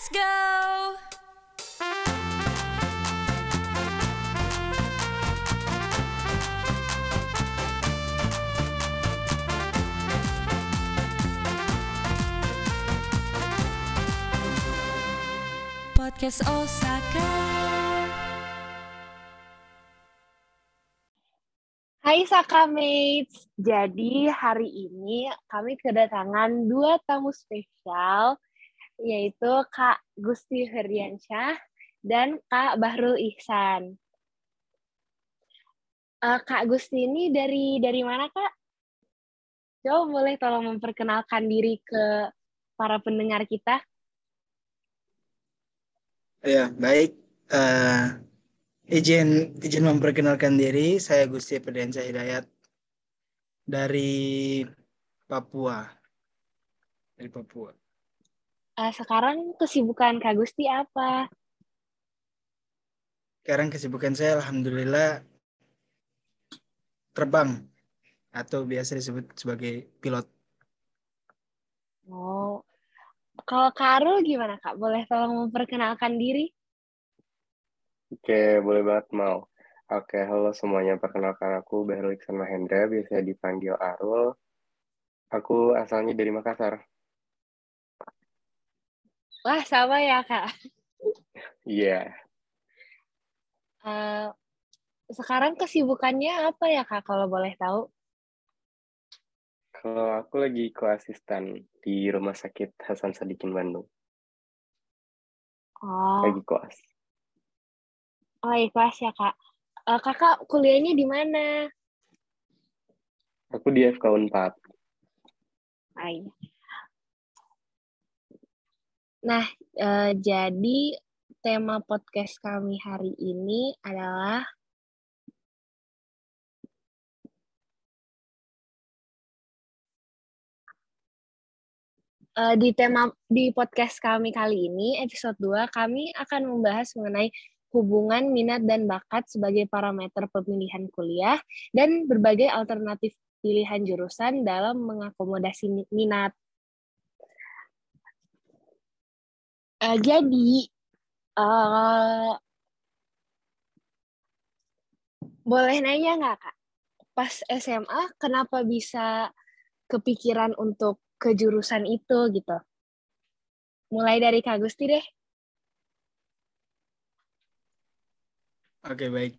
Let's go! Podcast Osaka. Hai Saka Mates, jadi hari ini kami kedatangan dua tamu spesial, yaitu Kak Gusti Heriansyah dan Kak Bahrul Ihsan. Eh, Kak Gusti ini dari dari mana Kak? Coba boleh tolong memperkenalkan diri ke para pendengar kita? Ya, baik. Eh, izin izin memperkenalkan diri, saya Gusti Pedensa Hidayat dari Papua. Dari Papua. Eh, sekarang kesibukan Kak Gusti apa? Sekarang kesibukan saya alhamdulillah terbang atau biasa disebut sebagai pilot. Oh, kalau Kak Arul gimana Kak? Boleh tolong memperkenalkan diri? Oke, boleh banget mau. Oke, halo semuanya. Perkenalkan aku Bahrul Iksan Mahendra, biasa dipanggil Arul. Aku asalnya dari Makassar. Wah, sama ya Kak. Iya, Eh, sekarang kesibukannya apa ya Kak kalau boleh tahu? kalau aku lagi koasisten di Rumah Sakit Hasan Sadikin Bandung. Oh, Lagi koas. oh ikhlas ya Kak. Eh, kakak kuliahnya di mana? Aku di FK Unpad. Ah, iya. Nah, eh, jadi tema podcast kami hari ini adalah Eh, di tema di podcast kami kali ini episode 2 kami akan membahas mengenai hubungan minat dan bakat sebagai parameter pemilihan kuliah dan berbagai alternatif pilihan jurusan dalam mengakomodasi mi- minat. Eh, jadi eh, boleh nanya nggak kak? Pas SMA kenapa bisa kepikiran untuk ke jurusan itu gitu? Mulai dari Kak Gusti deh. Oke, baik.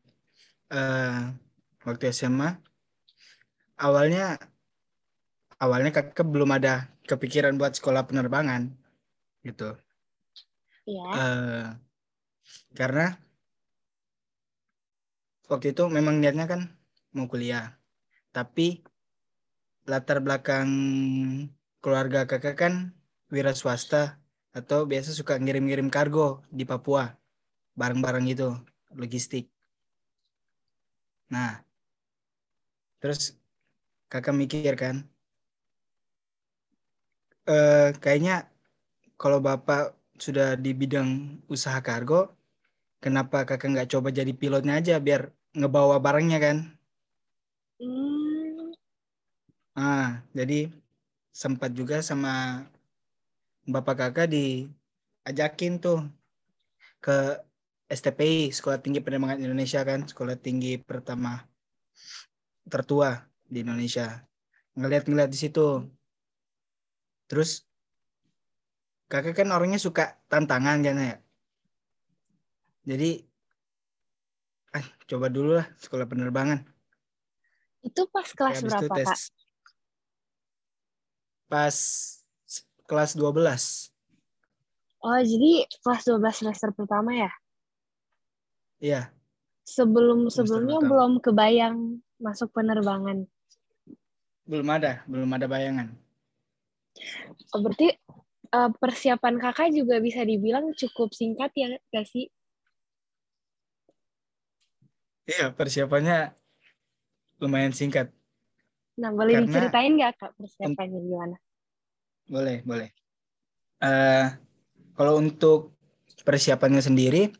Eh, waktu SMA awalnya awalnya kakak belum ada kepikiran buat sekolah penerbangan gitu. Eh, karena waktu itu memang niatnya kan mau kuliah, tapi latar belakang keluarga kakak kan wira swasta atau biasa suka ngirim-ngirim kargo di Papua, barang-barang itu, logistik. Nah, terus kakak mikir kan, eh, kayaknya kalau bapak sudah di bidang usaha kargo, kenapa kakak nggak coba jadi pilotnya aja biar ngebawa barangnya kan? Hmm, Ah, jadi sempat juga sama bapak kakak diajakin tuh ke STPI, Sekolah Tinggi Penerbangan Indonesia kan, sekolah tinggi pertama tertua di Indonesia. Ngeliat-ngeliat di situ. Terus kakak kan orangnya suka tantangan kan ya. Jadi, ah, coba dulu lah sekolah penerbangan. itu pas kelas itu berapa tes Kak? pas kelas 12. Oh, jadi kelas 12 semester pertama ya? Iya, Sebelum sebelumnya pertama. belum kebayang masuk penerbangan. belum ada, belum ada bayangan. Oh, berarti eh, persiapan kakak juga bisa dibilang cukup singkat ya gak sih? Iya, persiapannya lumayan singkat. Nah, boleh Karena- diceritain nggak kak persiapannya gimana? Boleh, boleh. Eh, kalau untuk persiapannya sendiri,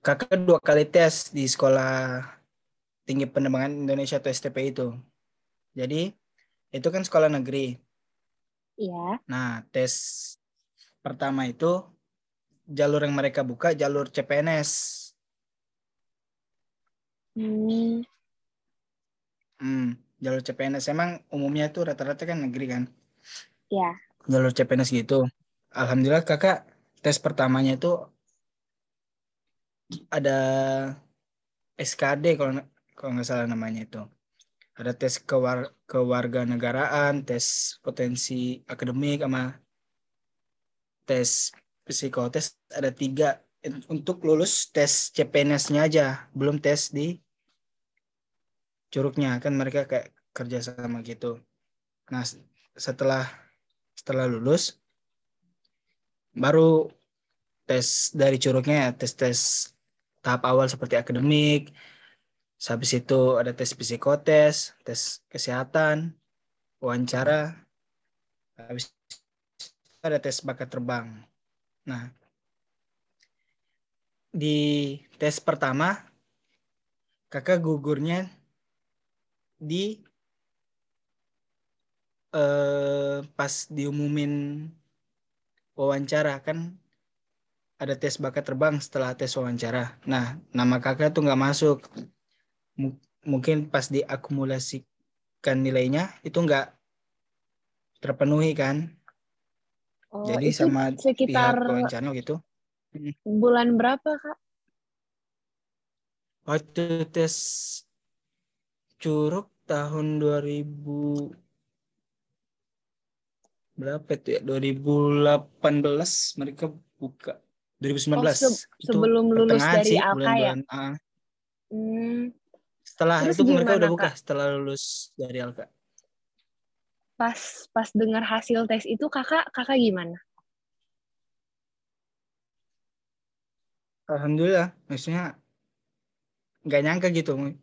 kakak dua kali tes di sekolah tinggi penerbangan Indonesia atau STP itu. Jadi itu kan sekolah negeri. Iya. Nah, tes pertama itu jalur yang mereka buka jalur CPNS. Hmm. Hmm, jalur CPNS emang umumnya itu rata-rata kan negeri kan. Ya. Jalur CPNS gitu. Alhamdulillah kakak tes pertamanya itu ada SKD kalau kalau nggak salah namanya itu. Ada tes kewar kewarganegaraan, tes potensi akademik sama tes psikotes. Ada tiga. Untuk lulus tes CPNS-nya aja, belum tes di curugnya. Kan mereka kayak kerja sama gitu. Nah setelah setelah lulus baru tes dari curugnya ya. Tes tes tahap awal seperti akademik, habis itu ada tes psikotes, tes kesehatan, wawancara, habis itu ada tes bakat terbang. Nah, di tes pertama kakak gugurnya di eh, pas diumumin wawancara kan ada tes bakat terbang setelah tes wawancara. Nah, nama kakak tuh nggak masuk. Mungkin pas diakumulasikan nilainya itu nggak terpenuhi kan. Oh, Jadi itu sama sekitar pihak wawancara gitu. bulan berapa, Kak? Waktu tes curug tahun 2000 berapa itu ya? 2018 mereka buka. 2019. Oh, se- sebelum lulus dari Alka ya? bulan-bulan, ah. Hmm. Setelah Terus itu mereka udah buka Kak? setelah lulus dari Alka. Pas pas dengar hasil tes itu Kakak Kakak gimana? Alhamdulillah, maksudnya nggak nyangka gitu.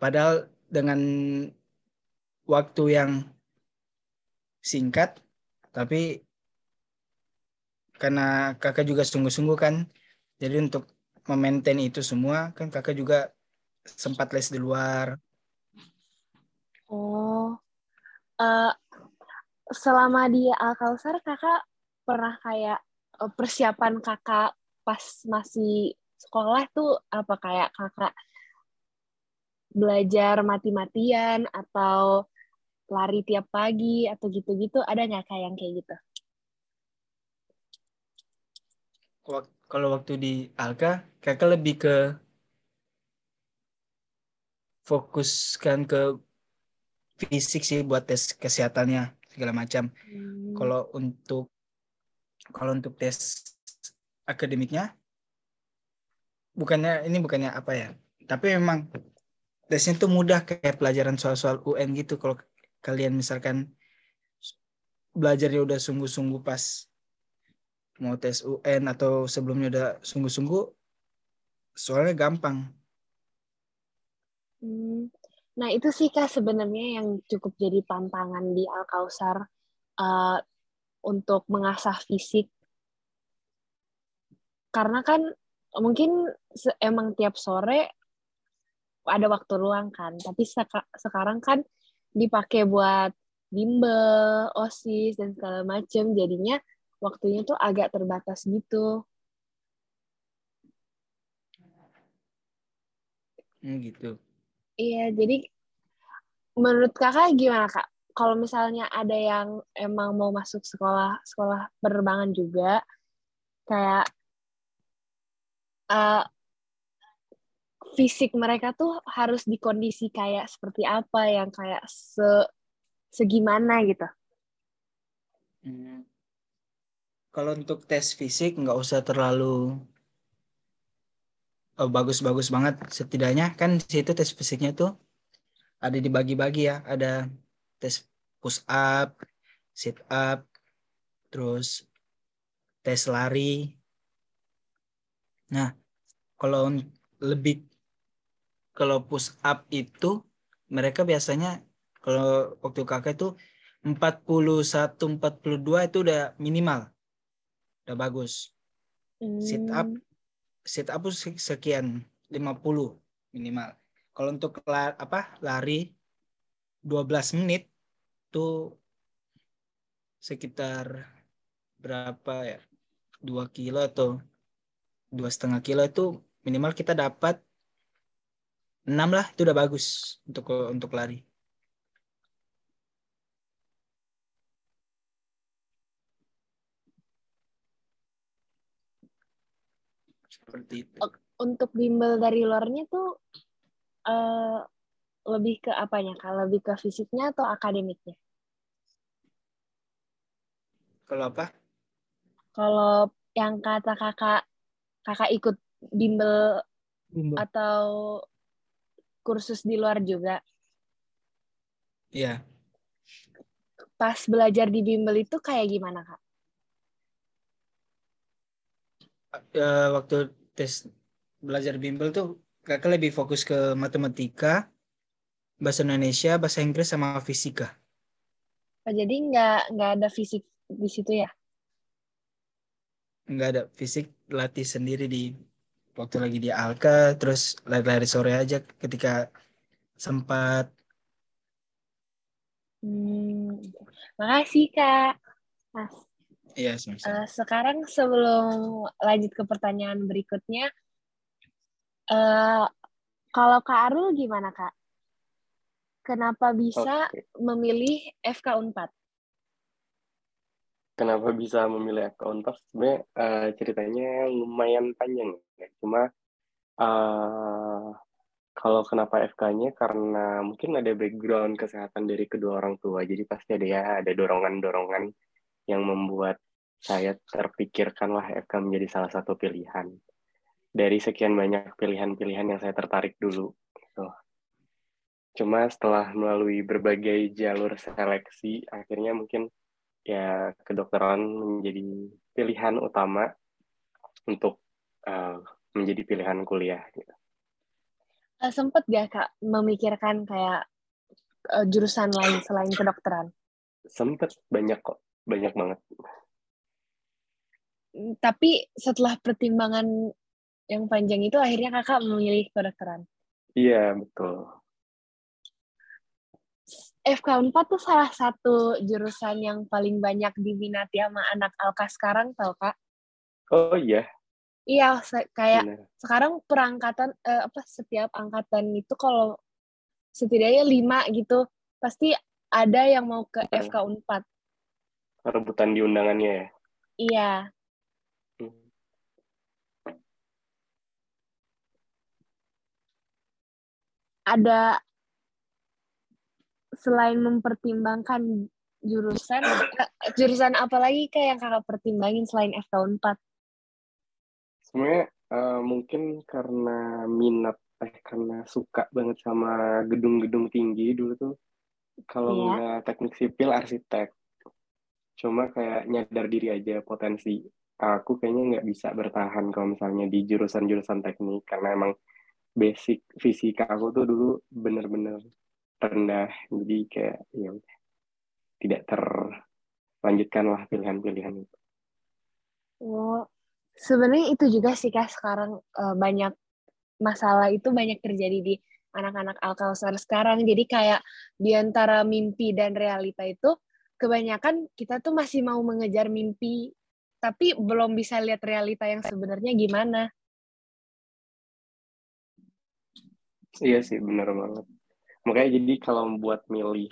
Padahal dengan waktu yang singkat, tapi karena kakak juga sungguh-sungguh kan, jadi untuk memaintain itu semua kan kakak juga sempat les di luar. Oh. Eh, selama di Alkausar Kakak pernah kayak eh, persiapan Kakak pas masih sekolah tuh apa kayak Kakak belajar mati-matian atau lari tiap pagi atau gitu-gitu ada nggak kayak yang kayak gitu? Kalau waktu di Alka, kakak lebih ke fokuskan ke fisik sih buat tes kesehatannya segala macam. Hmm. Kalau untuk kalau untuk tes akademiknya bukannya ini bukannya apa ya? Tapi memang tesnya tuh mudah kayak pelajaran soal-soal UN gitu. Kalau kalian misalkan belajarnya udah sungguh-sungguh pas mau tes UN atau sebelumnya udah sungguh-sungguh soalnya gampang. Hmm. Nah, itu sih Kak sebenarnya yang cukup jadi tantangan di Alkausar eh, untuk mengasah fisik. Karena kan mungkin emang tiap sore ada waktu luang kan, tapi seka- sekarang kan dipakai buat bimbel, OSIS dan segala macem, jadinya waktunya tuh agak terbatas gitu. Hmm, gitu. Iya, jadi menurut kakak gimana kak? Kalau misalnya ada yang emang mau masuk sekolah sekolah penerbangan juga, kayak eh, fisik mereka tuh harus di kondisi kayak seperti apa yang kayak se segimana gitu. Hmm. Kalau untuk tes fisik nggak usah terlalu bagus-bagus banget. Setidaknya kan di situ tes fisiknya tuh ada dibagi-bagi ya. Ada tes push up, sit up, terus tes lari. Nah, kalau lebih kalau push up itu mereka biasanya kalau waktu kakak itu 41 42 itu udah minimal. Udah bagus. Sit up sit up sekian 50 minimal. Kalau untuk la- apa lari 12 menit tuh sekitar berapa ya? dua kilo atau dua setengah kilo itu minimal kita dapat enam lah itu udah bagus untuk untuk lari. Seperti itu. Untuk bimbel dari luarnya tuh eh, lebih ke apanya kak? Lebih ke fisiknya atau akademiknya? Kalau apa? Kalau yang kata kakak kakak ikut bimbel atau kursus di luar juga. Iya. Pas belajar di bimbel itu kayak gimana kak? Eh, waktu tes belajar bimbel tuh kakak lebih fokus ke matematika, bahasa Indonesia, bahasa Inggris sama fisika. Oh, jadi nggak nggak ada fisik di situ ya? Nggak ada fisik latih sendiri di waktu lagi di Alka, terus lari-lari sore aja ketika sempat. Hmm, makasih kak. Mas, Iya, sama-sama. eh, sekarang sebelum lanjut ke pertanyaan berikutnya, eh, kalau Kak Arul gimana kak? Kenapa bisa Oke. memilih FK Unpad? Kenapa bisa memilih account Puff? Sebenarnya eh, ceritanya lumayan panjang. ya. Cuma eh, kalau kenapa FK-nya karena mungkin ada background kesehatan dari kedua orang tua. Jadi pasti ada ya ada dorongan-dorongan yang membuat saya terpikirkanlah FK menjadi salah satu pilihan. Dari sekian banyak pilihan-pilihan yang saya tertarik dulu. Gitu. Cuma setelah melalui berbagai jalur seleksi, akhirnya mungkin ya kedokteran menjadi pilihan utama untuk uh, menjadi pilihan kuliah. Gitu. Eh, sempet gak kak memikirkan kayak eh, jurusan lain selain kedokteran? Sempet banyak kok, banyak banget. Tapi setelah pertimbangan yang panjang itu akhirnya kakak memilih kedokteran. Iya betul. FK 4 tuh salah satu jurusan yang paling banyak diminati sama anak Alka sekarang tau kak? Oh iya, Iya, kayak benar. sekarang perangkatan eh, apa setiap angkatan itu kalau setidaknya lima gitu pasti ada yang mau ke Betul. FK 4. Rebutan di undangannya ya. Iya, Hmm. Ada selain mempertimbangkan jurusan eh, jurusan apa lagi kayak yang kakak pertimbangin selain FK 4? Sebenarnya eh, mungkin karena minat, eh karena suka banget sama gedung-gedung tinggi dulu tuh. Kalau Iya. nggak teknik sipil, arsitek. Cuma kayak nyadar diri aja potensi. Aku kayaknya nggak bisa bertahan kalau misalnya di jurusan-jurusan teknik karena emang basic fisika aku tuh dulu bener-bener rendah. Jadi kayak ya tidak terlanjutkan lah pilihan-pilihan itu. Oh, sebenarnya itu juga sih kak sekarang eh, banyak masalah itu banyak terjadi di anak-anak Alkalsar sekarang. Jadi kayak di antara mimpi dan realita itu kebanyakan kita tuh masih mau mengejar mimpi tapi belum bisa lihat realita yang sebenarnya gimana. Iya sih, bener banget. Makanya jadi kalau buat milih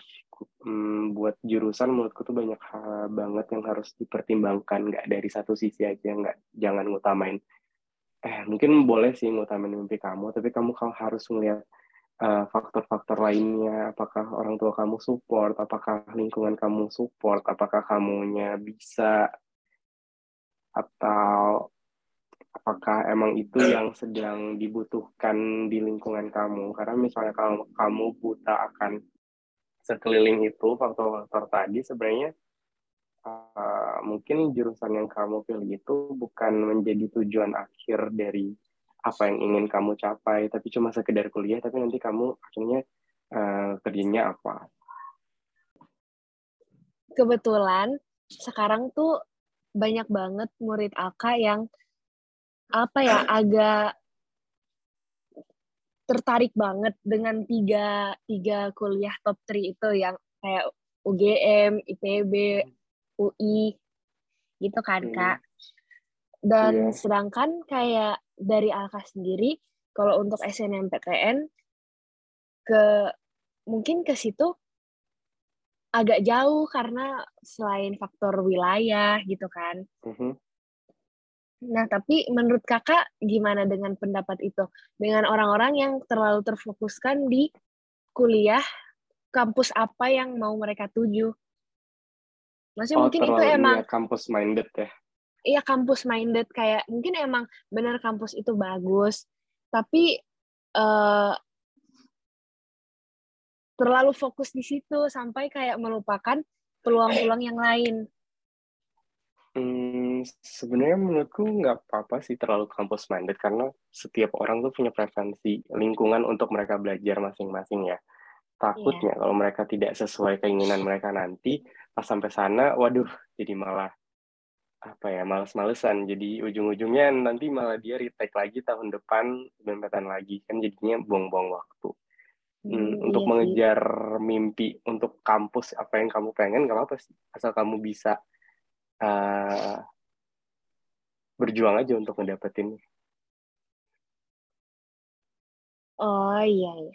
hmm, buat jurusan menurutku tuh banyak hal banget yang harus dipertimbangkan, nggak dari satu sisi aja, nggak jangan ngutamain. Eh, mungkin boleh sih ngutamain mimpi kamu, tapi kamu kalau harus ngeliat eh, faktor-faktor lainnya, apakah orang tua kamu support, apakah lingkungan kamu support, apakah kamunya bisa, atau apakah emang itu yang sedang dibutuhkan di lingkungan kamu? Karena misalnya kalau kamu buta akan sekeliling itu faktor-faktor tadi sebenarnya uh, mungkin jurusan yang kamu pilih itu bukan menjadi tujuan akhir dari apa yang ingin kamu capai tapi cuma sekedar kuliah tapi nanti kamu akhirnya uh, kerjanya apa? Kebetulan sekarang tuh banyak banget murid Alka yang apa ya agak tertarik banget dengan tiga tiga kuliah top 3 itu yang kayak UGM, IPB, UI gitu kan Hmm. kak. Dan Iya. sedangkan kayak dari Alka sendiri, kalau untuk SNMPTN ke mungkin ke situ agak jauh karena selain faktor wilayah gitu kan. Mhm. Nah, tapi menurut kakak gimana dengan pendapat itu? Dengan orang-orang yang terlalu terfokuskan di kuliah, kampus apa yang mau mereka tuju? Maksudnya Oh, mungkin itu emang ya, kampus minded ya. iya kampus minded kayak mungkin emang benar kampus itu bagus, tapi eh, terlalu fokus di situ sampai kayak melupakan peluang-peluang yang lain. Hmm, sebenarnya menurutku nggak apa-apa sih terlalu kampus minded karena setiap orang tuh punya preferensi lingkungan untuk mereka belajar masing-masing ya. Takutnya kalau mereka tidak sesuai keinginan mereka nanti pas sampai sana, waduh, jadi malah apa ya, males-malesan. Jadi ujung-ujungnya nanti malah dia retake lagi tahun depan, SBMPTN lagi kan jadinya buang-buang waktu. Hmm, Hmm, untuk iya mengejar mimpi untuk kampus apa yang kamu pengen nggak apa-apa sih asal kamu bisa eh, berjuang aja untuk ngedapetin Oh iya iya.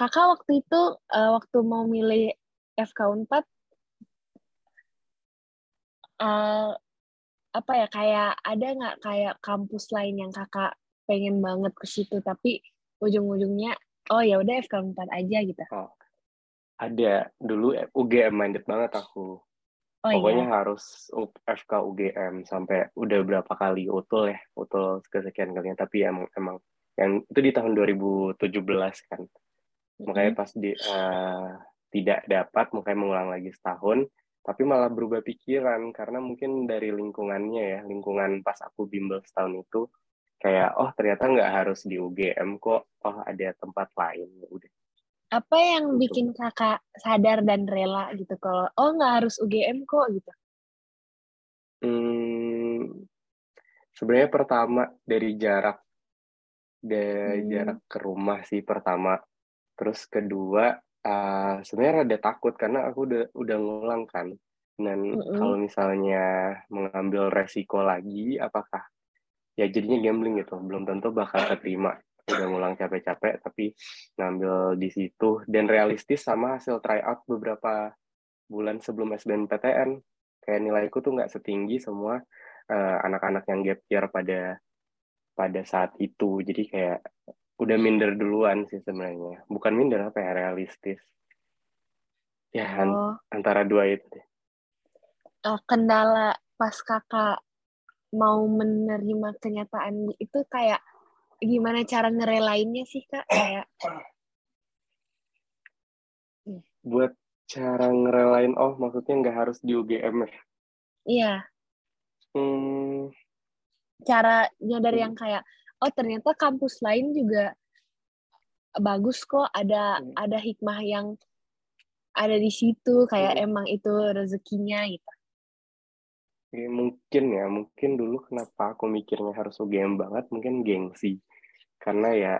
Kakak waktu itu eh, waktu mau milih FK Unpad eh, apa ya kayak ada nggak kayak kampus lain yang kakak pengen banget ke situ tapi ujung-ujungnya oh ya udah FK Unpad aja gitu. Ada. Dulu UGM minded banget aku. Oh pokoknya iya. harus FK UGM sampai udah berapa kali utul ya utul kesekian kalinya. Tapi emang emang yang itu di tahun 2017 kan. Makanya pas di eh, tidak dapat makanya mengulang lagi setahun. Tapi malah berubah pikiran karena mungkin dari lingkungannya ya lingkungan pas aku bimbel setahun itu kayak oh ternyata nggak harus di UGM kok. Oh ada tempat lain. Ya udah Apa yang bikin kakak sadar dan rela gitu kalau oh nggak harus UGM kok gitu. Hmm, sebenarnya pertama dari jarak dari Hmm. jarak ke rumah sih pertama terus kedua eh, sebenarnya rada takut karena aku udah udah ngulang kan dan Mm-mm. kalau misalnya mengambil resiko lagi apakah ya jadinya gambling gitu belum tentu bakal keterima udah ngulang capek-capek tapi ngambil di situ. Dan realistis sama hasil tryout beberapa bulan sebelum SBMPTN kayak nilaiku tuh nggak setinggi semua eh, anak-anak yang gap year pada pada saat itu. Jadi kayak udah minder duluan sih sebenarnya. Bukan minder apa ya realistis. Ya an- Oh, antara dua itu deh. Eh, kendala pas kakak mau menerima kenyataan itu kayak gimana cara ngerelainnya sih kak kayak buat cara ngerelain oh maksudnya nggak harus di UGM ya iya hmm, caranya dari Hmm. yang kayak oh ternyata kampus lain juga bagus kok ada Hmm. ada hikmah yang ada di situ kayak Hmm. emang itu rezekinya gitu ya mungkin ya mungkin dulu kenapa aku mikirnya harus UGM banget mungkin gengsi karena ya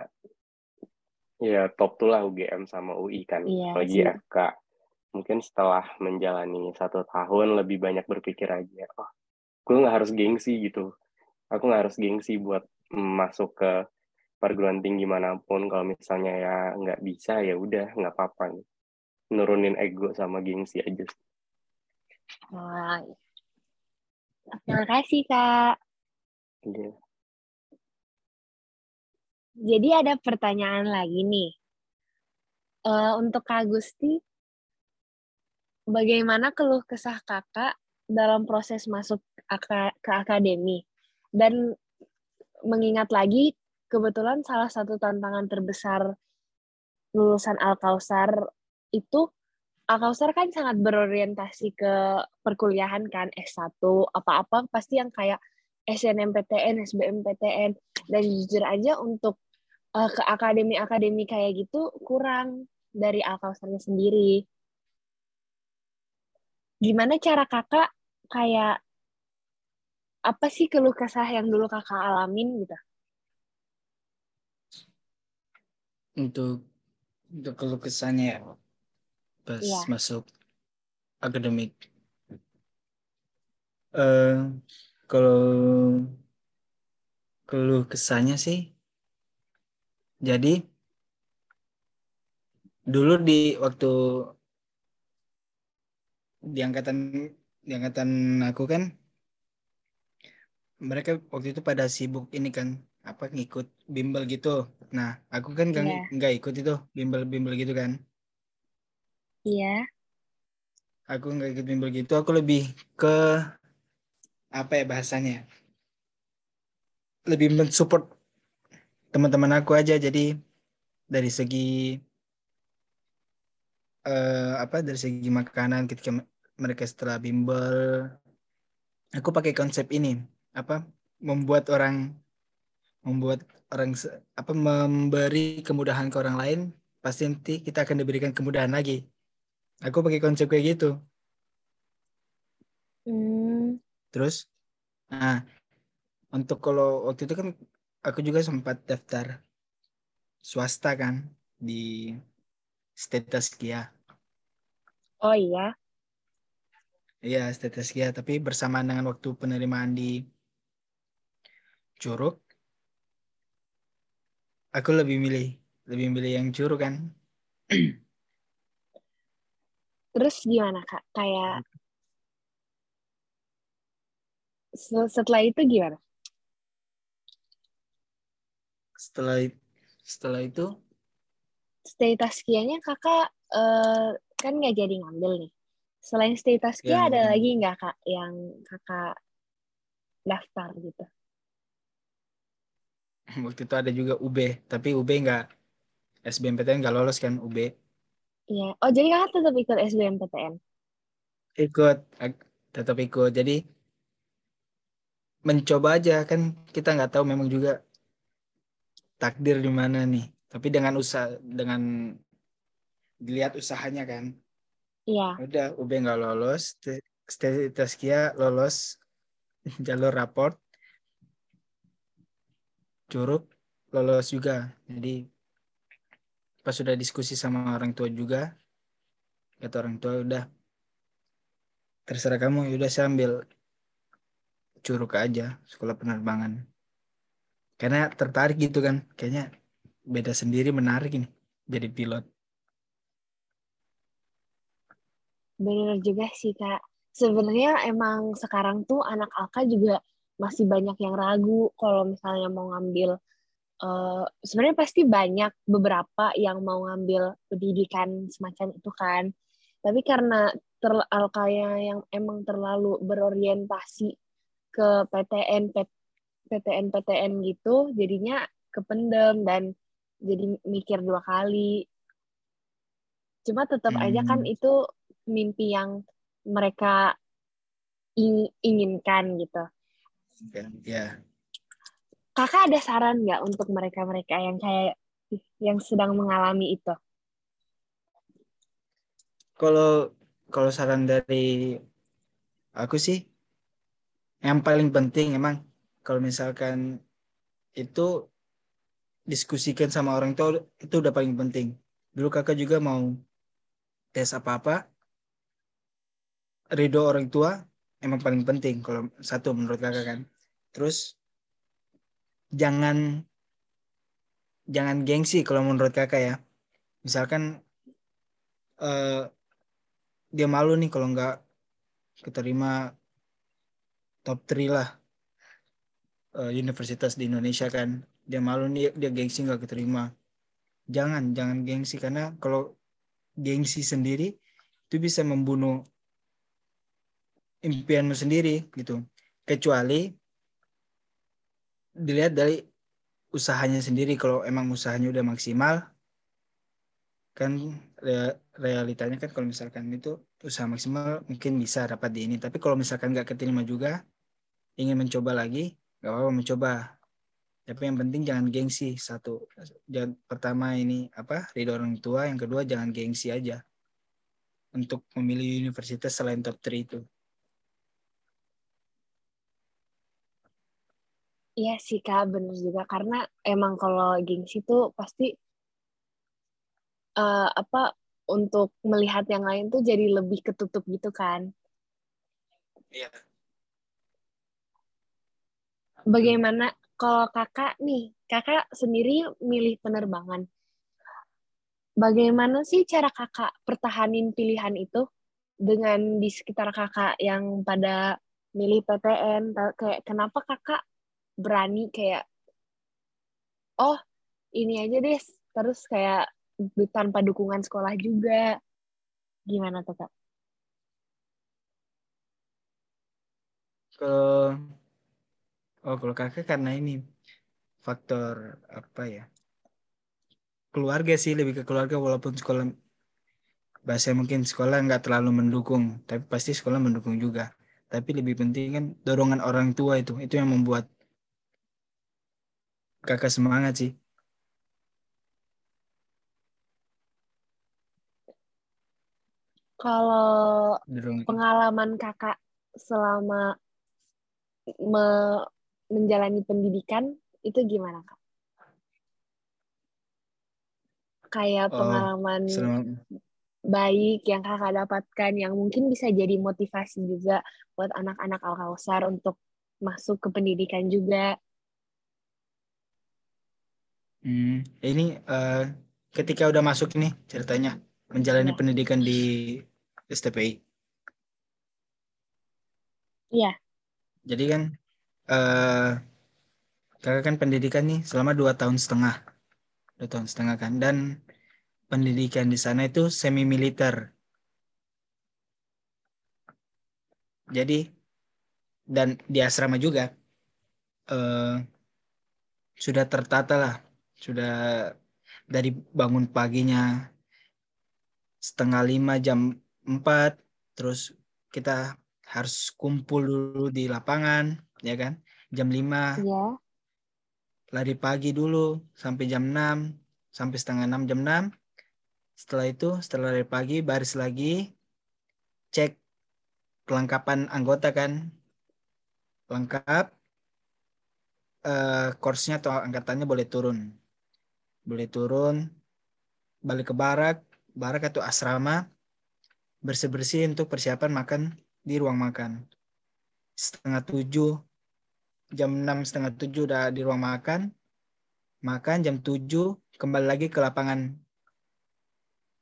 ya top tuh lah UGM sama UI kan. Iya sih. FK mungkin setelah menjalani satu tahun lebih banyak berpikir aja oh gue nggak harus gengsi gitu. Aku nggak harus gengsi buat masuk ke perguruan tinggi mana pun. Kalau misalnya ya nggak bisa ya udah nggak apa-apa. Nurunin ego sama gengsi aja Wah. terima kasih kak. Iya. Jadi ada pertanyaan lagi nih. Eh, untuk Kak Gusti bagaimana keluh kesah kakak dalam proses masuk ke akademi? Dan mengingat lagi kebetulan salah satu tantangan terbesar lulusan Al-Kausar itu Al-Kausar kan sangat berorientasi ke perkuliahan kan S1 apa-apa pasti yang kayak SNMPTN, SBMPTN dan jujur aja untuk eh, ke akademi-akademi kayak gitu kurang dari Al-Kausarnya sendiri. Gimana cara kakak kayak apa sih keluh kesah yang dulu kakak alamin gitu? untuk untuk keluh kesahnya ya, pas Iya. masuk akademik eh kalau keluh kesahnya sih jadi dulu di waktu di angkatan di angkatan aku kan mereka waktu itu pada sibuk ini kan apa ngikut bimbel gitu nah aku kan nggak Iya. nggak ikut itu bimbel bimbel gitu kan Iya. aku nggak ikut bimbel gitu aku lebih ke apa ya bahasanya lebih mensupport teman-teman aku aja. Jadi dari segi eh, apa dari segi makanan ketika me- mereka setelah bimbel aku pakai konsep ini apa membuat orang membuat orang apa memberi kemudahan ke orang lain pasti nanti kita akan diberikan kemudahan lagi. Aku pakai konsep kayak gitu. Hmm, Terus, nah untuk kalau waktu itu kan aku juga sempat daftar swasta kan di Status Kia. oh iya. Iya, Status Kia, tapi bersamaan dengan waktu penerimaan di Curug, aku lebih milih lebih milih yang Curug kan. Terus gimana Kak? Kayak se- setelah itu gimana? Setelah setelah itu Stay Taskianya kakak eh, kan nggak jadi ngambil nih. Selain Stay Taskia Ya, ada nggak lagi nggak kak yang kakak daftar gitu? waktu itu ada juga UB, tapi UB nggak SBMPTN nggak lolos kan UB. Iya. Oh jadi kakak tetap ikut SBMPTN? ikut tetap ikut jadi mencoba aja kan kita nggak tahu memang juga takdir di mana nih? Tapi dengan usaha dengan dilihat usahanya kan? Iya. udah UB nggak lolos Taskia lolos jalur raport. Curug lolos juga. Jadi pas sudah diskusi sama orang tua juga kata orang tua udah terserah kamu udah saya ambil curug aja sekolah penerbangan karena tertarik gitu kan kayaknya beda sendiri menarik ini jadi pilot Bener juga sih kak. Sebenarnya emang sekarang tuh anak Alka juga masih banyak yang ragu kalau misalnya mau ngambil. eh sebenarnya pasti banyak beberapa yang mau ngambil pendidikan semacam itu kan. Tapi karena Alkanya yang emang terlalu berorientasi ke PTN PTN PTN gitu, jadinya kependem dan jadi mikir dua kali. Cuma tetap aja kan Hmm. itu mimpi yang mereka ing- inginkan gitu. ya Kakak ada saran nggak untuk mereka-mereka yang kayak yang sedang mengalami itu? kalau kalau saran dari aku sih yang paling penting emang kalau misalkan itu diskusikan sama orang tua itu udah paling penting. Dulu kakak juga mau tes apa-apa ridho orang tua emang paling penting kalau satu menurut kakak kan. Terus jangan jangan gengsi kalau menurut kakak ya. Misalkan eh, dia malu nih kalau nggak keterima top 3 lah eh, universitas di Indonesia kan. Dia malu nih dia gengsi nggak keterima. Jangan jangan gengsi. Karena kalau gengsi sendiri itu bisa membunuh impianmu sendiri gitu. Kecuali dilihat dari usahanya sendiri. Kalau emang usahanya udah maksimal kan re- realitanya kan kalau misalkan itu usaha maksimal mungkin bisa dapat di ini. Tapi kalau misalkan nggak keterima juga ingin mencoba lagi nggak apa-apa mencoba. Tapi yang penting jangan gengsi. Satu jangan pertama ini apa ridho orang tua. Yang kedua jangan gengsi aja untuk memilih universitas selain top 3 itu. Iya sih kak, bener juga. Karena emang kalau gengsi tuh pasti eh, apa untuk melihat yang lain tuh jadi lebih ketutup gitu kan. Iya. Bagaimana kalau kakak nih, kakak sendiri milih penerbangan. Bagaimana sih cara kakak pertahanin pilihan itu dengan di sekitar kakak yang pada milih PTN? Kayak kenapa kakak berani kayak, oh ini aja deh, terus kayak tanpa dukungan sekolah juga. Gimana tuh kak? Kalau oh kalau kakak karena ini faktor apa ya? Keluarga sih lebih ke keluarga walaupun sekolah bahasa mungkin sekolah nggak terlalu mendukung, tapi pasti sekolah mendukung juga. Tapi lebih penting kan dorongan orang tua itu, itu yang membuat kakak semangat sih. Kalau pengalaman kakak selama me- menjalani pendidikan itu gimana kak? Kayak Oh, pengalaman Selama baik yang kakak dapatkan yang mungkin bisa jadi motivasi juga buat anak-anak Al-Kausar untuk masuk ke pendidikan juga. Hmm, ini eh, ketika udah masuk ini ceritanya menjalani Ya. pendidikan di STPI. Iya. Jadi kan eh kakak kan pendidikan nih selama dua tahun setengah, dua tahun setengah kan, dan pendidikan di sana itu semi militer. Jadi dan di asrama juga eh sudah tertata lah, sudah dari bangun paginya setengah lima jam empat, terus kita harus kumpul dulu di lapangan, ya kan? Jam lima. Iya. lari pagi dulu sampai jam 6 sampai setengah 6 jam 6 setelah itu setelah lari pagi baris lagi cek kelengkapan anggota kan? Lengkap. Eh course-nya atau angkatannya boleh turun. Boleh turun balik ke barak barak atau asrama bersih-bersih untuk persiapan makan di ruang makan. Setengah tujuh jam enam setengah tujuh udah di ruang makan. Makan jam 7 kembali lagi ke lapangan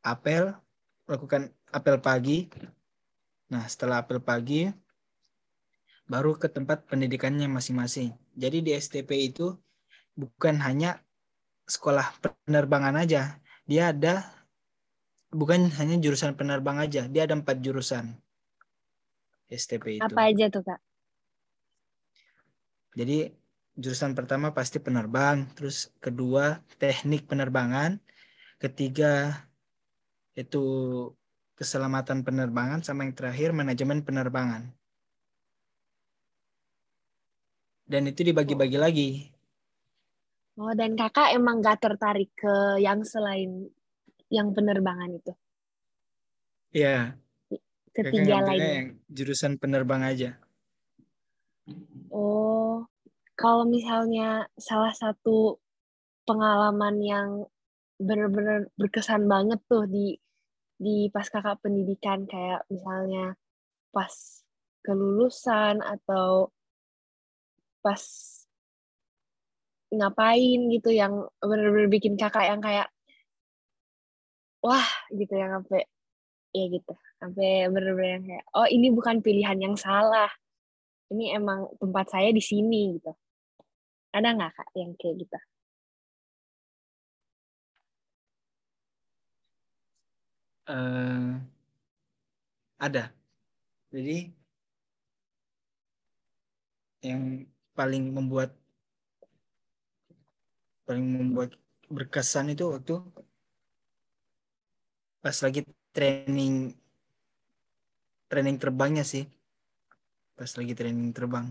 apel lakukan apel pagi. Nah setelah apel pagi baru ke tempat pendidikannya masing-masing. Jadi di STP itu bukan hanya sekolah penerbangan aja. Dia ada bukan hanya jurusan penerbang aja dia ada empat jurusan STP itu. Apa aja tuh kak? Jadi jurusan pertama pasti penerbang, terus kedua teknik penerbangan, ketiga itu keselamatan penerbangan, sama yang terakhir manajemen penerbangan. Dan itu dibagi-bagi lagi. Oh dan kakak emang gak tertarik ke yang selain yang penerbangan itu? Iya, Ketiga lainnya. yang jurusan penerbang aja. Oh, kalau misalnya salah satu pengalaman yang benar-benar berkesan banget tuh di di pas kakak pendidikan kayak misalnya pas kelulusan atau pas ngapain gitu yang benar-benar bikin kakak yang kayak wah gitu yang sampai ya gitu sampai benar-benar yang kayak oh ini bukan pilihan yang salah ini emang tempat saya di sini gitu. Ada nggak kak yang kayak gitu? Eh, ada. Jadi yang paling membuat paling membuat berkesan itu waktu pas lagi training training terbangnya sih pas lagi training terbang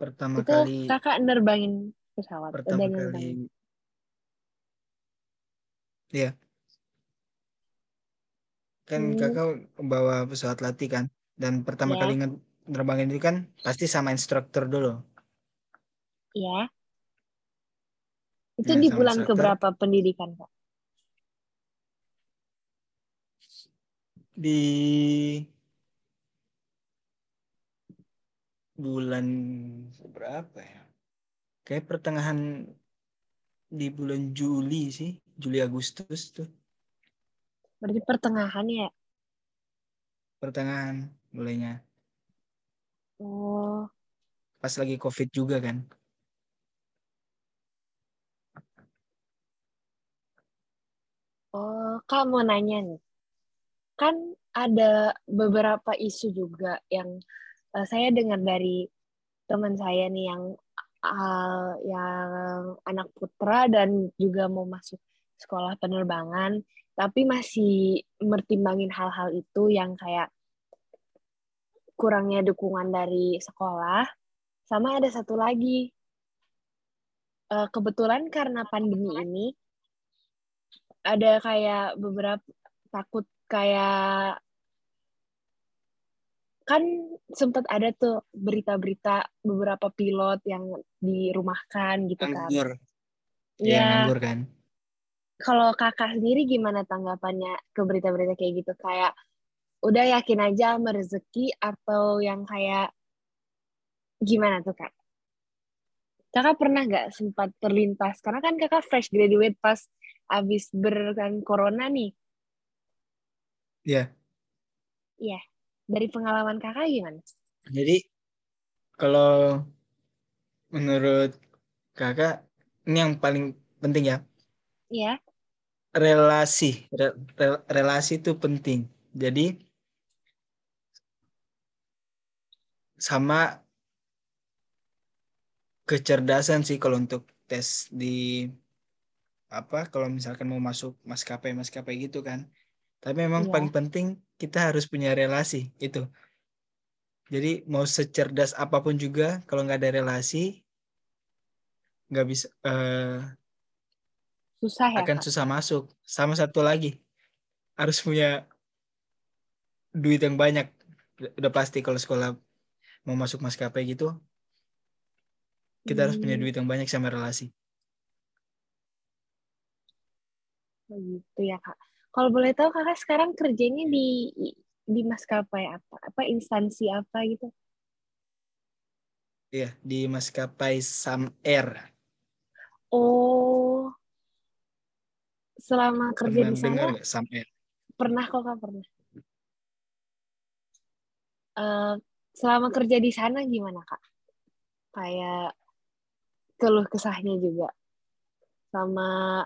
pertama itu kali kakak nerbangin pesawat pertama udah kali nerbangin Iya. kan Hmm. kakak bawa pesawat latih kan dan pertama Ya. kali nerbangin itu kan pasti sama instruktur dulu ya itu Nah, di bulan keberapa pendidikan kak di bulan berapa ya? Kayak pertengahan di bulan Juli sih, Juli Agustus tuh. Berarti pertengahan ya? Pertengahan mulainya. Oh, Pas lagi COVID juga kan. oh, Kak mau nanya nih. Kan ada beberapa isu juga yang eh, saya dengar dari teman saya nih yang eh, yang anak putra dan juga mau masuk sekolah penerbangan, tapi masih mertimbangin hal-hal itu yang kayak kurangnya dukungan dari sekolah. Sama ada satu lagi, eh, kebetulan karena pandemi ini ada kayak beberapa takut kayak kan sempat ada tuh berita-berita beberapa pilot yang dirumahkan gitu kan. Nganggur. Iya, Iya. nganggur kan. Kalau kakak sendiri gimana tanggapannya ke berita-berita kayak gitu? Kayak udah yakin aja sama rezeki atau yang kayak gimana tuh kak? Kakak pernah nggak sempat terlintas? Karena kan kakak fresh graduate pas abis berkan corona nih. Iya. Iya. Dari pengalaman kakak gimana? Jadi kalau menurut kakak ini yang paling penting ya Iya. relasi Re- re- relasi itu penting. Jadi sama kecerdasan sih kalau untuk tes di apa kalau misalkan mau masuk maskapai maskapai gitu kan. Tapi memang Iya. paling penting kita harus punya relasi itu. Jadi mau secerdas apa pun juga kalau nggak ada relasi nggak bisa eh, Susah ya akan kak? susah masuk. Sama satu lagi harus punya duit yang banyak. Udah pasti kalau sekolah mau masuk maskapai gitu kita harus punya Hmm, duit yang banyak sama relasi. gitu ya kak. Kalau boleh tahu kakak sekarang kerjanya di di maskapai apa? Apa instansi apa gitu? Iya di maskapai Sam Air. Oh, selama kerja Pernah di sana dengar Sam Air? pernah kok kak pernah. Eh, selama kerja di sana gimana kak? Kayak keluh kesahnya juga sama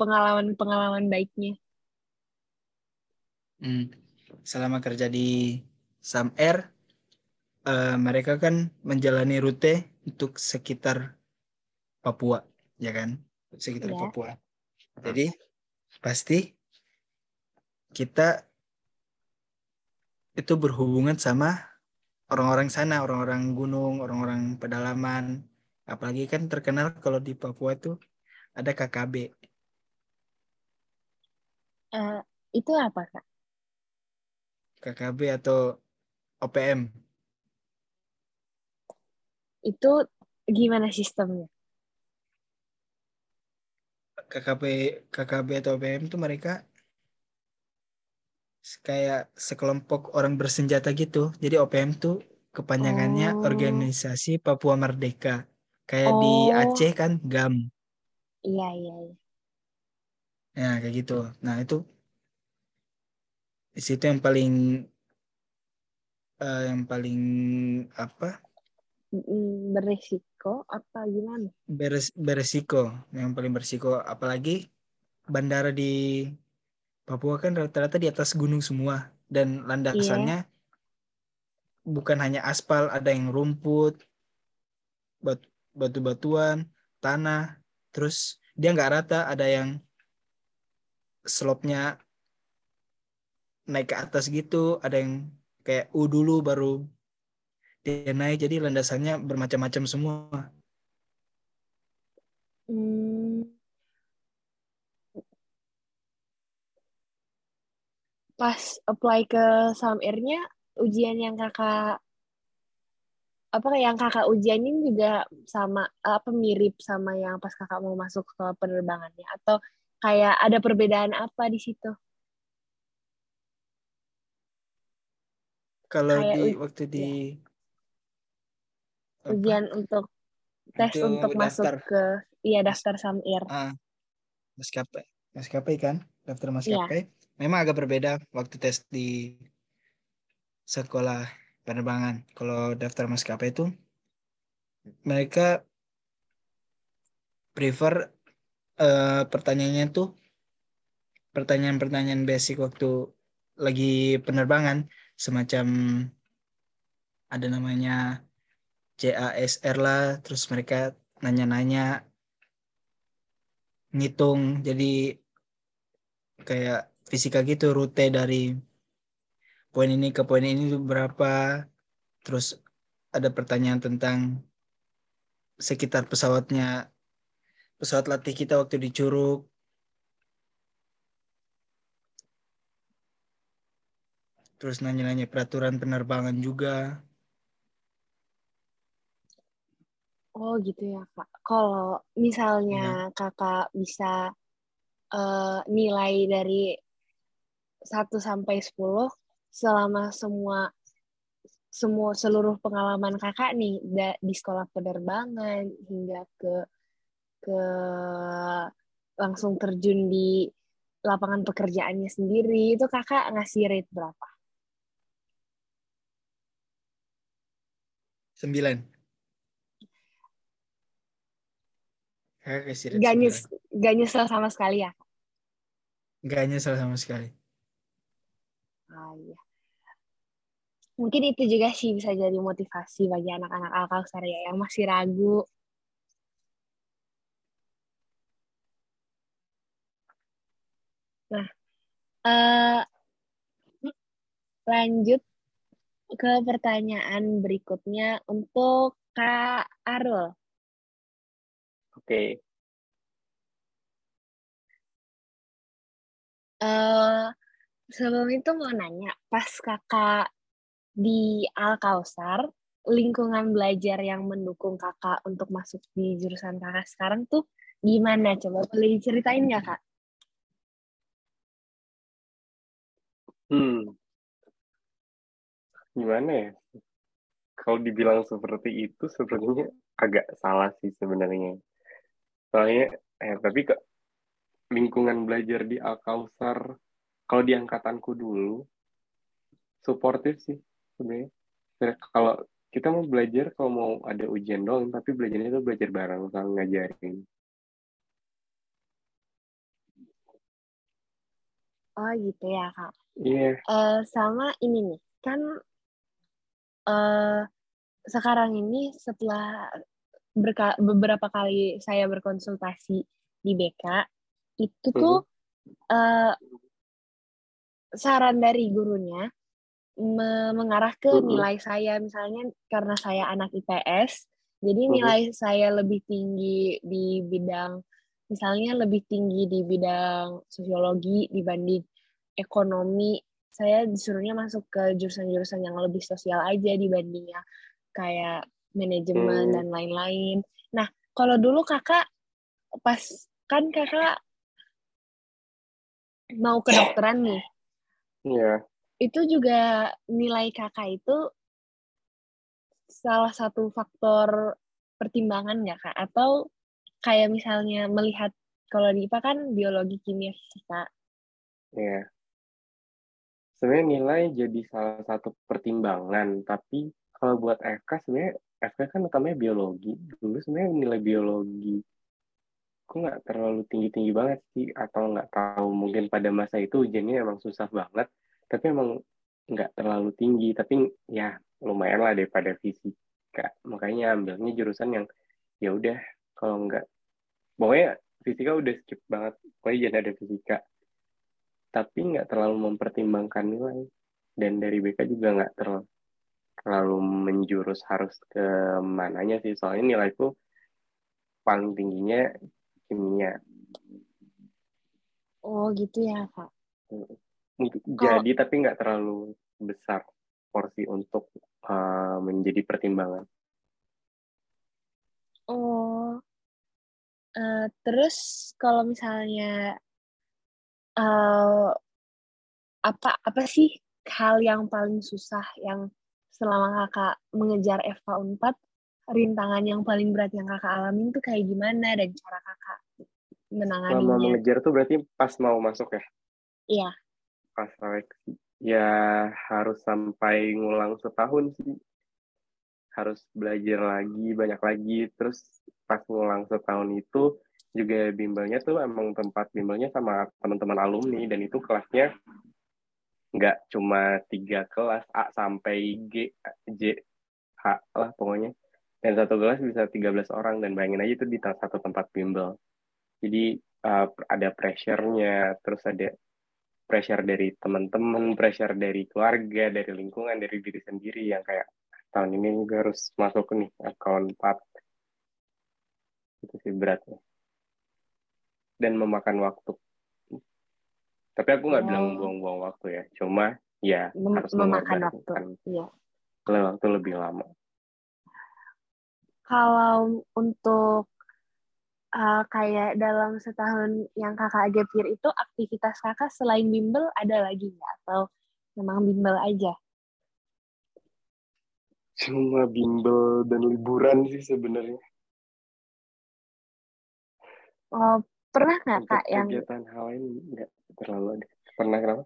pengalaman-pengalaman baiknya. Hmm. Selama kerja di Sam Air, eh, mereka kan menjalani rute untuk sekitar Papua, ya kan? Sekitar Iya. Papua. Jadi pasti kita itu berhubungan sama orang-orang sana, orang-orang gunung, orang-orang pedalaman. Apalagi kan terkenal kalau di Papua tuh ada KKB. Eh, itu apa kak? KKB atau OPM. Itu gimana sistemnya? KKB KKB atau OPM tuh mereka kayak sekelompok orang bersenjata gitu. Jadi OPM tuh kepanjangannya Oh. Organisasi Papua Merdeka. Kayak di Oh. Aceh kan GAM. Iya iya. iya. Ya kayak gitu. Nah itu di situ yang paling eh, yang paling apa Berisiko apa gimana? beres, beresiko, yang paling beresiko. Apalagi bandara di Papua kan rata-rata di atas gunung semua dan landasannya bukan hanya aspal, ada yang rumput, bat- batu-batuan, tanah, terus dia nggak rata, ada yang slope-nya naik ke atas gitu, ada yang kayak U dulu baru dia naik, jadi landasannya bermacam-macam semua. Hmm, pas apply ke Samirnya ujian yang kakak apa yang kakak ujianin juga sama apa mirip sama yang pas kakak mau masuk ke penerbangannya? Atau kayak ada perbedaan apa di situ? Kalau Kayak di waktu di apa, Ujian untuk tes Itu untuk masuk daftar. ke iya daftar Samir. ah, maskapai maskapai kan daftar Iya. maskapai memang agak berbeda waktu tes di sekolah penerbangan kalau daftar maskapai itu mereka prefer eh, pertanyaannya tuh pertanyaan-pertanyaan basic waktu lagi penerbangan semacam ada namanya CASR lah terus mereka nanya-nanya ngitung. Jadi kayak fisika gitu rute dari poin ini ke poin ini berapa. Terus ada pertanyaan tentang sekitar pesawatnya pesawat latih kita waktu di Curug terus nanya-nanya peraturan penerbangan juga. Oh gitu ya kak. Kalau misalnya kakak bisa eh, nilai dari 1 sampai 10 selama semua semua seluruh pengalaman kakak nih da- di sekolah penerbangan hingga ke ke langsung terjun di lapangan pekerjaannya sendiri itu kakak ngasih rate berapa? sembilan Kakak kasih rate Gak, nyes, gak nyesel sama sekali ya? Nggak nyesel sama sekali Ah, iya. Mungkin itu juga sih bisa jadi motivasi bagi anak-anak Alkausar ya yang masih ragu. Nah, eh, lanjut ke pertanyaan berikutnya untuk Kak Arul. Oke, Eh, sebelum itu mau nanya, pas kakak di Al-Kausar, lingkungan belajar yang mendukung kakak untuk masuk di jurusan kakak sekarang tuh gimana? Coba boleh diceritain nggak kak? Hmm, gimana ya? Kalau dibilang seperti itu, sepertinya agak salah sih sebenarnya. Soalnya, eh, tapi ke lingkungan belajar di Al-Kausar, kalau di angkatanku dulu, suportif sih sebenarnya. Sebenarnya Kalau kita mau belajar, kalau mau ada ujian doang, tapi belajarnya itu belajar bareng, saling ngajarin. Oh gitu ya kak. Iya, Eh, sama ini nih, kan eh, sekarang ini setelah berka- beberapa kali saya berkonsultasi di BK, itu tuh eh, saran dari gurunya me- mengarah ke Mhm. nilai saya, misalnya karena saya anak IPS, jadi Mhm. nilai saya lebih tinggi di bidang, misalnya lebih tinggi di bidang sosiologi dibanding ekonomi, saya disuruhnya masuk ke jurusan-jurusan yang lebih sosial aja dibandingnya kayak manajemen Hmm. dan lain-lain. Nah, kalau dulu kakak pas kan kakak mau kedokteran nih, iya. itu juga nilai kakak itu salah satu faktor pertimbangan nggak kak? Atau kayak misalnya melihat kalau di IPA kan biologi, kimia, fisika. Iya. Sebenarnya nilai jadi salah satu pertimbangan, tapi kalau buat FK sebenarnya FK kan utamanya biologi. Dulu sebenarnya nilai biologi aku nggak terlalu tinggi-tinggi banget sih, atau nggak tahu mungkin pada masa itu ujiannya emang susah banget, tapi emang nggak terlalu tinggi, tapi ya lumayan lah daripada fisika. Makanya ambilnya jurusan yang ya udah kalau nggak, pokoknya fisika udah skip banget, pokoknya jangan ada fisika tapi nggak terlalu mempertimbangkan nilai. Dan dari BK juga nggak terlalu terlalu menjurus harus ke mananya sih. Soalnya nilaiku paling tingginya kimia. Oh gitu ya kak. jadi tapi nggak terlalu besar porsi untuk uh, menjadi pertimbangan. Oh, eh, terus kalau misalnya eh, apa apa sih hal yang paling susah yang selama kakak mengejar FK 4 rintangan yang paling berat yang kakak alamin tuh kayak gimana dan cara kakak Selama menanganinya? mengejar tuh berarti pas mau masuk ya? Iya. Pas seleksi. Ya harus sampai ngulang setahun sih. Harus belajar lagi, banyak lagi. Terus pas ngulang setahun itu juga bimbelnya tuh emang tempat bimbelnya sama teman-teman alumni dan itu kelasnya nggak cuma tiga kelas A sampai G, J, H lah pokoknya. Dan satu kelas bisa 13 orang dan bayangin aja itu di satu tempat bimbel. Jadi uh, ada pressure-nya, terus ada pressure dari teman-teman, pressure dari keluarga, dari lingkungan, dari diri sendiri yang kayak tahun ini gue harus masuk nih account 4. Itu sih beratnya. Dan memakan waktu. Tapi aku nggak Oh. bilang buang-buang waktu ya, cuma ya Mem- harus memakan waktu. Iya. waktu lebih lama. Kalau untuk uh, kayak dalam setahun yang kakak gap year itu aktivitas kakak selain bimbel ada lagi nggak atau memang bimbel aja? Cuma bimbel dan liburan sih sebenarnya. Oh, pernah nggak kak yang kegiatan hal lain nggak terlalu ada. Pernah kenapa?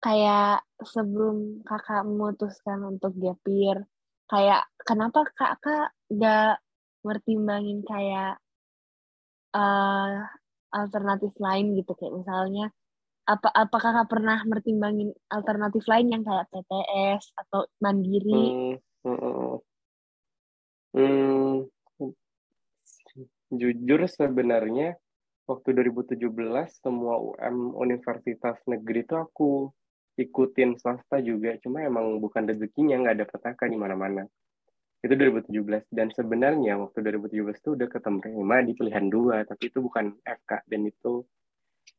kayak sebelum kakak memutuskan untuk gap year, kayak kenapa kakak nggak mertimbangin kayak uh, alternatif lain gitu kayak misalnya apa apakah kakak pernah mertimbangin alternatif lain yang kayak PTS atau mandiri? Hmm, hmm, hmm. Hmm, jujur sebenarnya waktu 2017 semua UM Universitas Negeri itu aku ikutin swasta juga, cuma emang bukan rezekinya nggak ada petaka di mana-mana. Itu 2017 dan sebenarnya waktu 2017 itu udah keterima di pilihan dua, tapi itu bukan FK dan itu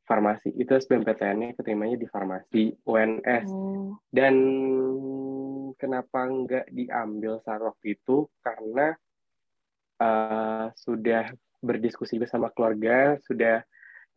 farmasi. Itu SBMPTN-nya keterimanya di farmasi UNS. Oh, Dan kenapa nggak diambil saat waktu itu? Karena uh, sudah berdiskusi bersama keluarga, sudah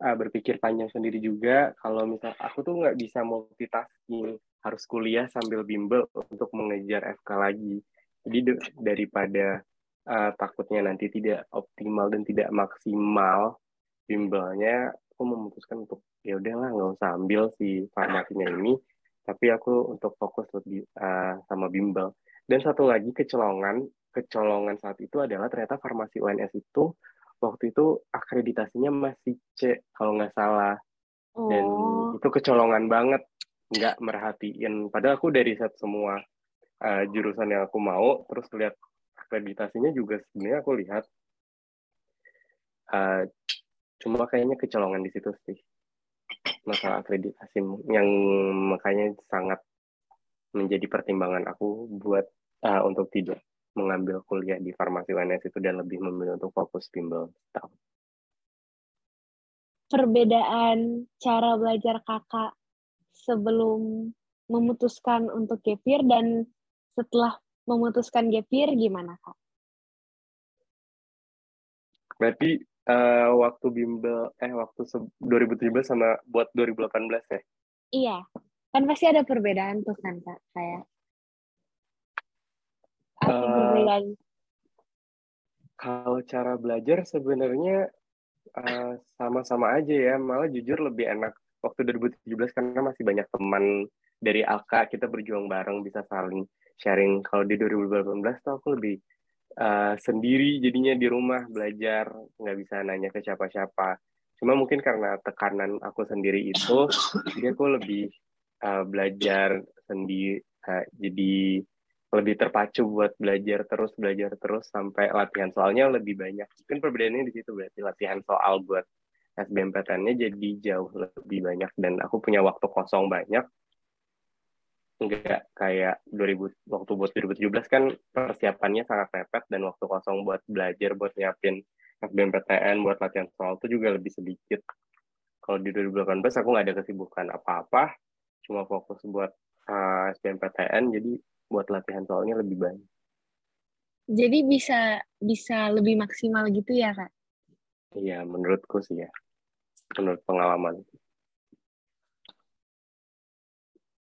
uh, berpikir panjang sendiri juga. Kalau misal aku tuh nggak bisa multitasking, harus kuliah sambil bimbel untuk mengejar FK lagi. Jadi daripada uh, takutnya nanti tidak optimal dan tidak maksimal bimbelnya, aku memutuskan untuk ya udahlah nggak usah ambil si farmasinya ini, tapi aku untuk fokus lebih uh, sama bimbel. Dan satu lagi kecolongan, kecolongan saat itu adalah ternyata farmasi UNS itu waktu itu akreditasinya masih C kalau nggak salah. Dan oh, itu kecolongan banget nggak merhatiin. Padahal aku dari set semua uh, jurusan yang aku mau terus lihat akreditasinya juga sebenarnya aku lihat uh, cuma kayaknya kecolongan di situ sih masalah akreditasi yang makanya sangat menjadi pertimbangan aku buat uh, untuk tidak mengambil kuliah di farmasi UNS itu dan lebih memilih untuk fokus bimbel setahun. perbedaan cara belajar kakak sebelum memutuskan untuk gap year dan setelah memutuskan gap year gimana kak? Berarti uh, waktu bimbel eh waktu se- 2017 sama buat 2018 ya? Iya, kan pasti ada perbedaan tuh kan kak, kayak Eh, perbedaan? Kalau cara belajar sebenarnya uh, sama-sama aja ya, malah jujur lebih enak waktu 2017 karena masih banyak teman dari AK kita berjuang bareng bisa saling sharing. Kalau di 2018 tuh aku lebih uh, sendiri jadinya di rumah belajar nggak bisa nanya ke siapa-siapa. Cuma mungkin karena tekanan aku sendiri itu, jadi aku lebih uh, belajar sendiri, uh, jadi lebih terpacu buat belajar terus belajar terus sampai latihan soalnya lebih banyak. Mungkin perbedaannya di situ berarti latihan soal buat SBMPTN-nya jadi jauh lebih banyak dan aku punya waktu kosong banyak. Enggak kayak 2000 waktu buat 2017 kan persiapannya sangat mepet dan waktu kosong buat belajar buat nyiapin SBMPTN buat latihan soal itu juga lebih sedikit. Kalau di 2018 aku nggak ada kesibukan apa-apa, cuma fokus buat uh, SBMPTN jadi buat latihan soalnya lebih banyak. Jadi bisa bisa lebih maksimal gitu ya kak? Iya, menurutku sih ya. Menurut pengalaman.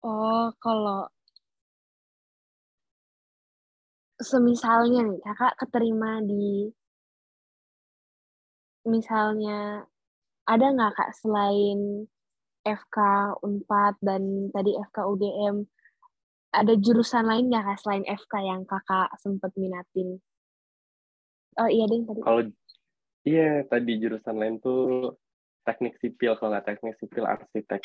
Oh, kalau semisalnya nih kakak keterima di misalnya ada nggak kak selain FK Unpad dan tadi FK UGM ada jurusan lain nggak kak selain FK yang kakak sempat minatin? Oh iya deh tadi. Kalau iya tadi jurusan lain tuh teknik sipil kalau nggak teknik sipil arsitek.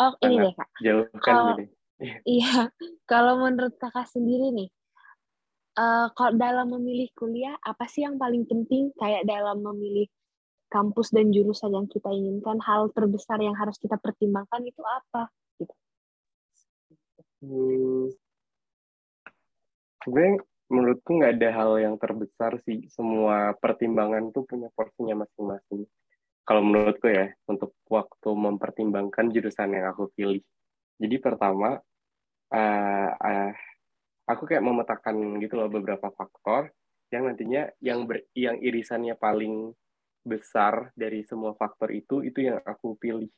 Oh ini deh kak. Jauh kan Kalau- jadi. Iya, kalau menurut kakak sendiri nih, eh kalau dalam memilih kuliah, apa sih yang paling penting kayak dalam memilih kampus dan jurusan yang kita inginkan, hal terbesar yang harus kita pertimbangkan itu apa? Hmm. Sebenarnya menurutku nggak ada hal yang terbesar sih. Semua pertimbangan tuh punya porsinya masing-masing. Kalau menurutku ya, untuk waktu mempertimbangkan jurusan yang aku pilih. Jadi pertama, eh, eh, aku kayak memetakan gitu loh beberapa faktor yang nantinya yang ber, yang irisannya paling besar dari semua faktor itu itu yang aku pilih.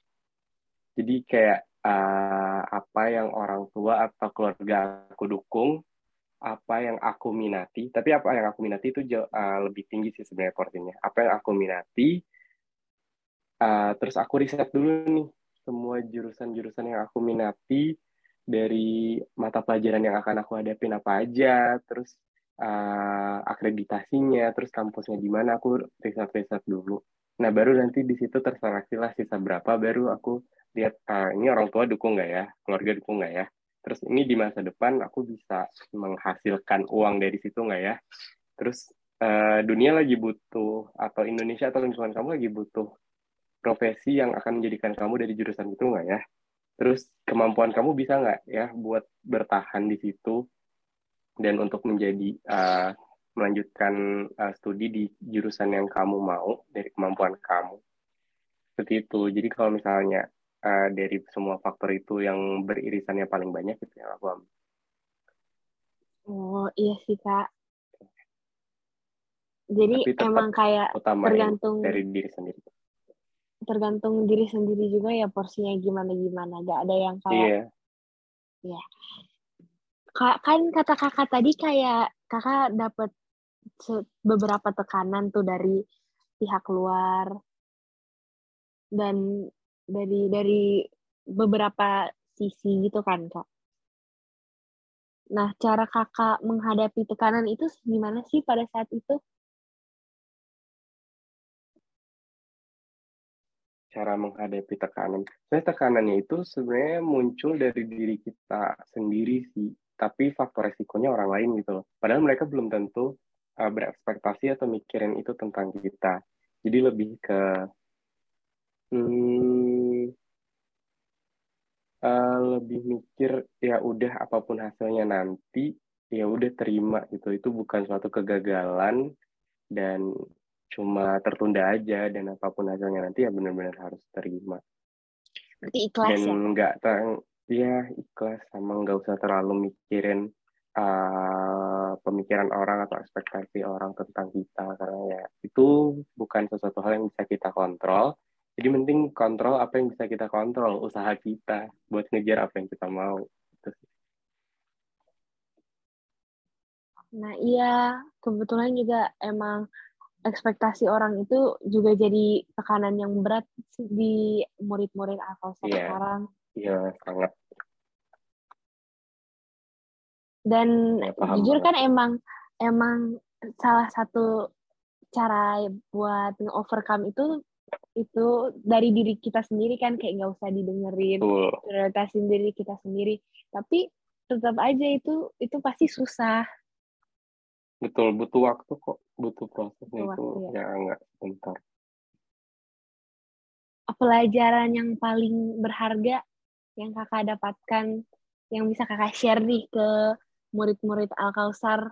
Jadi kayak eh, apa yang orang tua atau keluarga aku dukung, apa yang aku minati, tapi apa yang aku minati itu eh, lebih tinggi sih sebenarnya porsinya. Apa yang aku minati, eh, terus aku riset dulu nih semua jurusan-jurusan yang aku minati dari mata pelajaran yang akan aku hadapin apa aja, terus eh, akreditasinya, terus kampusnya di mana aku riset-riset dulu. Nah baru nanti di situ terseleksi lah sisa berapa, baru aku lihat ah, ini orang tua dukung nggak ya, keluarga dukung nggak ya. Terus ini di masa depan aku bisa menghasilkan uang dari situ nggak ya. Terus eh, dunia lagi butuh atau Indonesia atau lingkungan kamu lagi butuh profesi yang akan menjadikan kamu dari jurusan itu nggak ya? Terus kemampuan kamu bisa nggak ya buat bertahan di situ dan untuk menjadi uh, melanjutkan uh, studi di jurusan yang kamu mau dari kemampuan kamu. Seperti itu. Jadi kalau misalnya uh, dari semua faktor itu yang beririsannya paling banyak itu yang aku ambil. Oh iya sih kak. Jadi Tapi emang kayak tergantung dari diri sendiri. tergantung diri sendiri juga ya porsinya gimana gimana. Gak ada yang kayak Iya, Kak, kan kata kakak tadi kayak kakak dapat beberapa tekanan tuh dari pihak luar dan dari dari beberapa sisi gitu kan kak. Nah cara kakak menghadapi tekanan itu gimana sih pada saat itu? cara menghadapi tekanan. Sebenarnya tekanannya itu sebenarnya muncul dari diri kita sendiri sih, tapi faktor resikonya orang lain gitu loh. Padahal mereka belum tentu uh, berekspektasi atau mikirin itu tentang kita. Jadi lebih ke hmm, uh, lebih mikir ya udah apa pun hasilnya nanti ya udah terima gitu. Itu bukan suatu kegagalan dan cuma tertunda aja dan apa pun hasilnya nanti ya benar-benar harus terima Berarti ikhlas dan ya? nggak tang ya ikhlas sama nggak usah terlalu mikirin uh, pemikiran orang atau ekspektasi orang tentang kita karena ya itu bukan sesuatu hal yang bisa kita kontrol jadi penting kontrol apa yang bisa kita kontrol usaha kita buat ngejar apa yang kita mau Gitu sih. Nah iya kebetulan juga emang ekspektasi orang itu juga jadi tekanan yang berat di murid-murid Alkalsat Iya. sekarang. Iya sangat Dan Ya, paham jujur banget. kan emang emang salah satu cara buat nge-overcome itu itu dari diri kita sendiri kan kayak nggak usah didengerin betul. prioritasin diri kita sendiri. Tapi tetap aja itu itu pasti susah. Betul butuh waktu kok butuh prosesnya Butuh itu waktu, ya. nggak sebentar. Pelajaran yang paling berharga yang kakak dapatkan yang bisa kakak share nih ke murid-murid Al-Kausar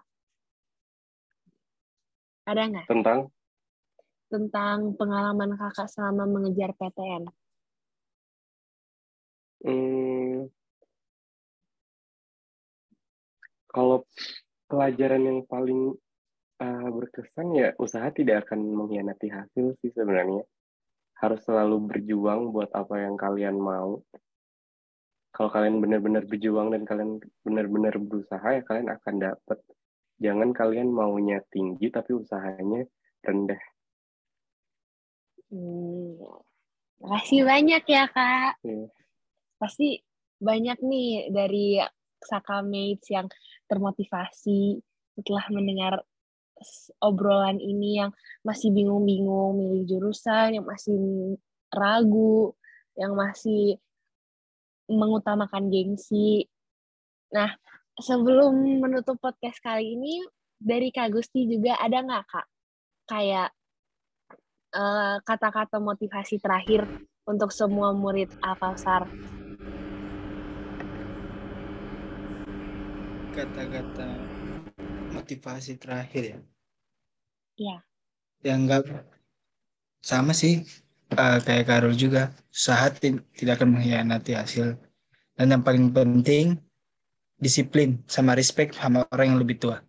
ada nggak tentang tentang pengalaman kakak selama mengejar PTN? Hmm, kalau pelajaran yang paling uh, berkesan ya usaha tidak akan mengkhianati hasil sih sebenarnya. Harus selalu berjuang buat apa yang kalian mau. Kalau kalian benar-benar berjuang dan kalian benar-benar berusaha ya kalian akan dapat jangan kalian maunya tinggi tapi usahanya rendah Hmm. Makasih banyak ya, Kak. Iya. Pasti banyak nih dari Saka Mates yang termotivasi setelah mendengar obrolan ini yang masih bingung-bingung milih jurusan, yang masih ragu, yang masih mengutamakan gengsi. Nah, sebelum menutup podcast kali ini, dari Kak Gusti juga ada nggak, Kak? Kayak eh, kata-kata motivasi terakhir untuk semua murid Alkausar. Kata-kata motivasi terakhir ya. Iya. Ya enggak sama sih eh, kayak Karul juga. Usaha ti- tidak akan mengkhianati hasil. Dan yang paling penting disiplin sama respect sama orang yang lebih tua.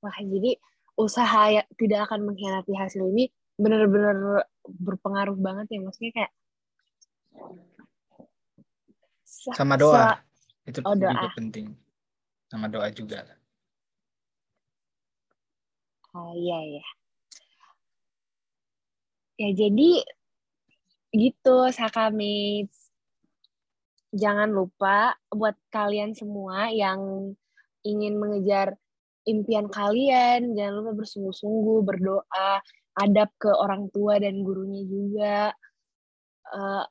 Wah, jadi usaha ya tidak akan mengkhianati hasil ini benar-benar berpengaruh banget ya. Maksudnya kayak sa- Sama doa. sa- Itu Oh, juga doa. penting. Sama doa juga. Oh iya ya. Ya jadi gitu Saka Mates. Jangan lupa buat kalian semua yang ingin mengejar impian kalian, jangan lupa bersungguh-sungguh berdoa, adab ke orang tua dan gurunya juga. Eh,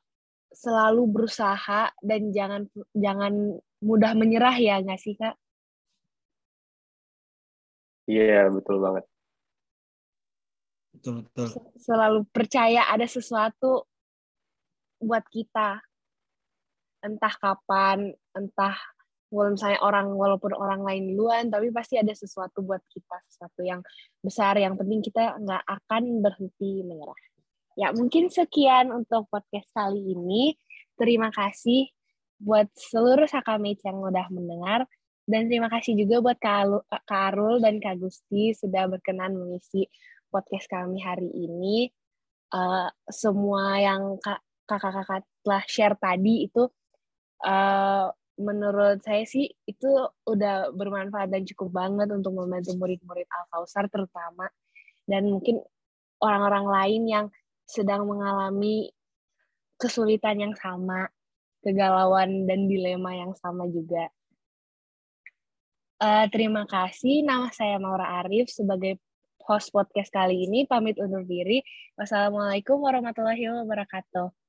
selalu berusaha dan jangan jangan mudah menyerah ya nggak sih kak? iya betul banget Betul, betul. selalu percaya ada sesuatu buat kita. Entah kapan, entah kalau misalnya orang walaupun orang lain duluan, tapi pasti ada sesuatu buat kita, sesuatu yang besar. Yang penting kita nggak akan berhenti menyerah. Ya mungkin sekian untuk podcast kali ini. Terima kasih buat seluruh Sakamates yang udah mendengar. Dan terima kasih juga buat Kak Arul dan Kak Gusti sudah berkenan mengisi podcast kami hari ini. Eh, semua yang kak- kakak-kakak telah share tadi itu eh, menurut saya sih itu udah bermanfaat dan cukup banget untuk membantu murid-murid Al-Kausar terutama dan mungkin orang-orang lain yang sedang mengalami kesulitan yang sama, kegalauan dan dilema yang sama juga. Eh, terima kasih. Nama saya Maura Arif sebagai host podcast kali ini. Pamit undur diri. Wassalamualaikum warahmatullahi wabarakatuh.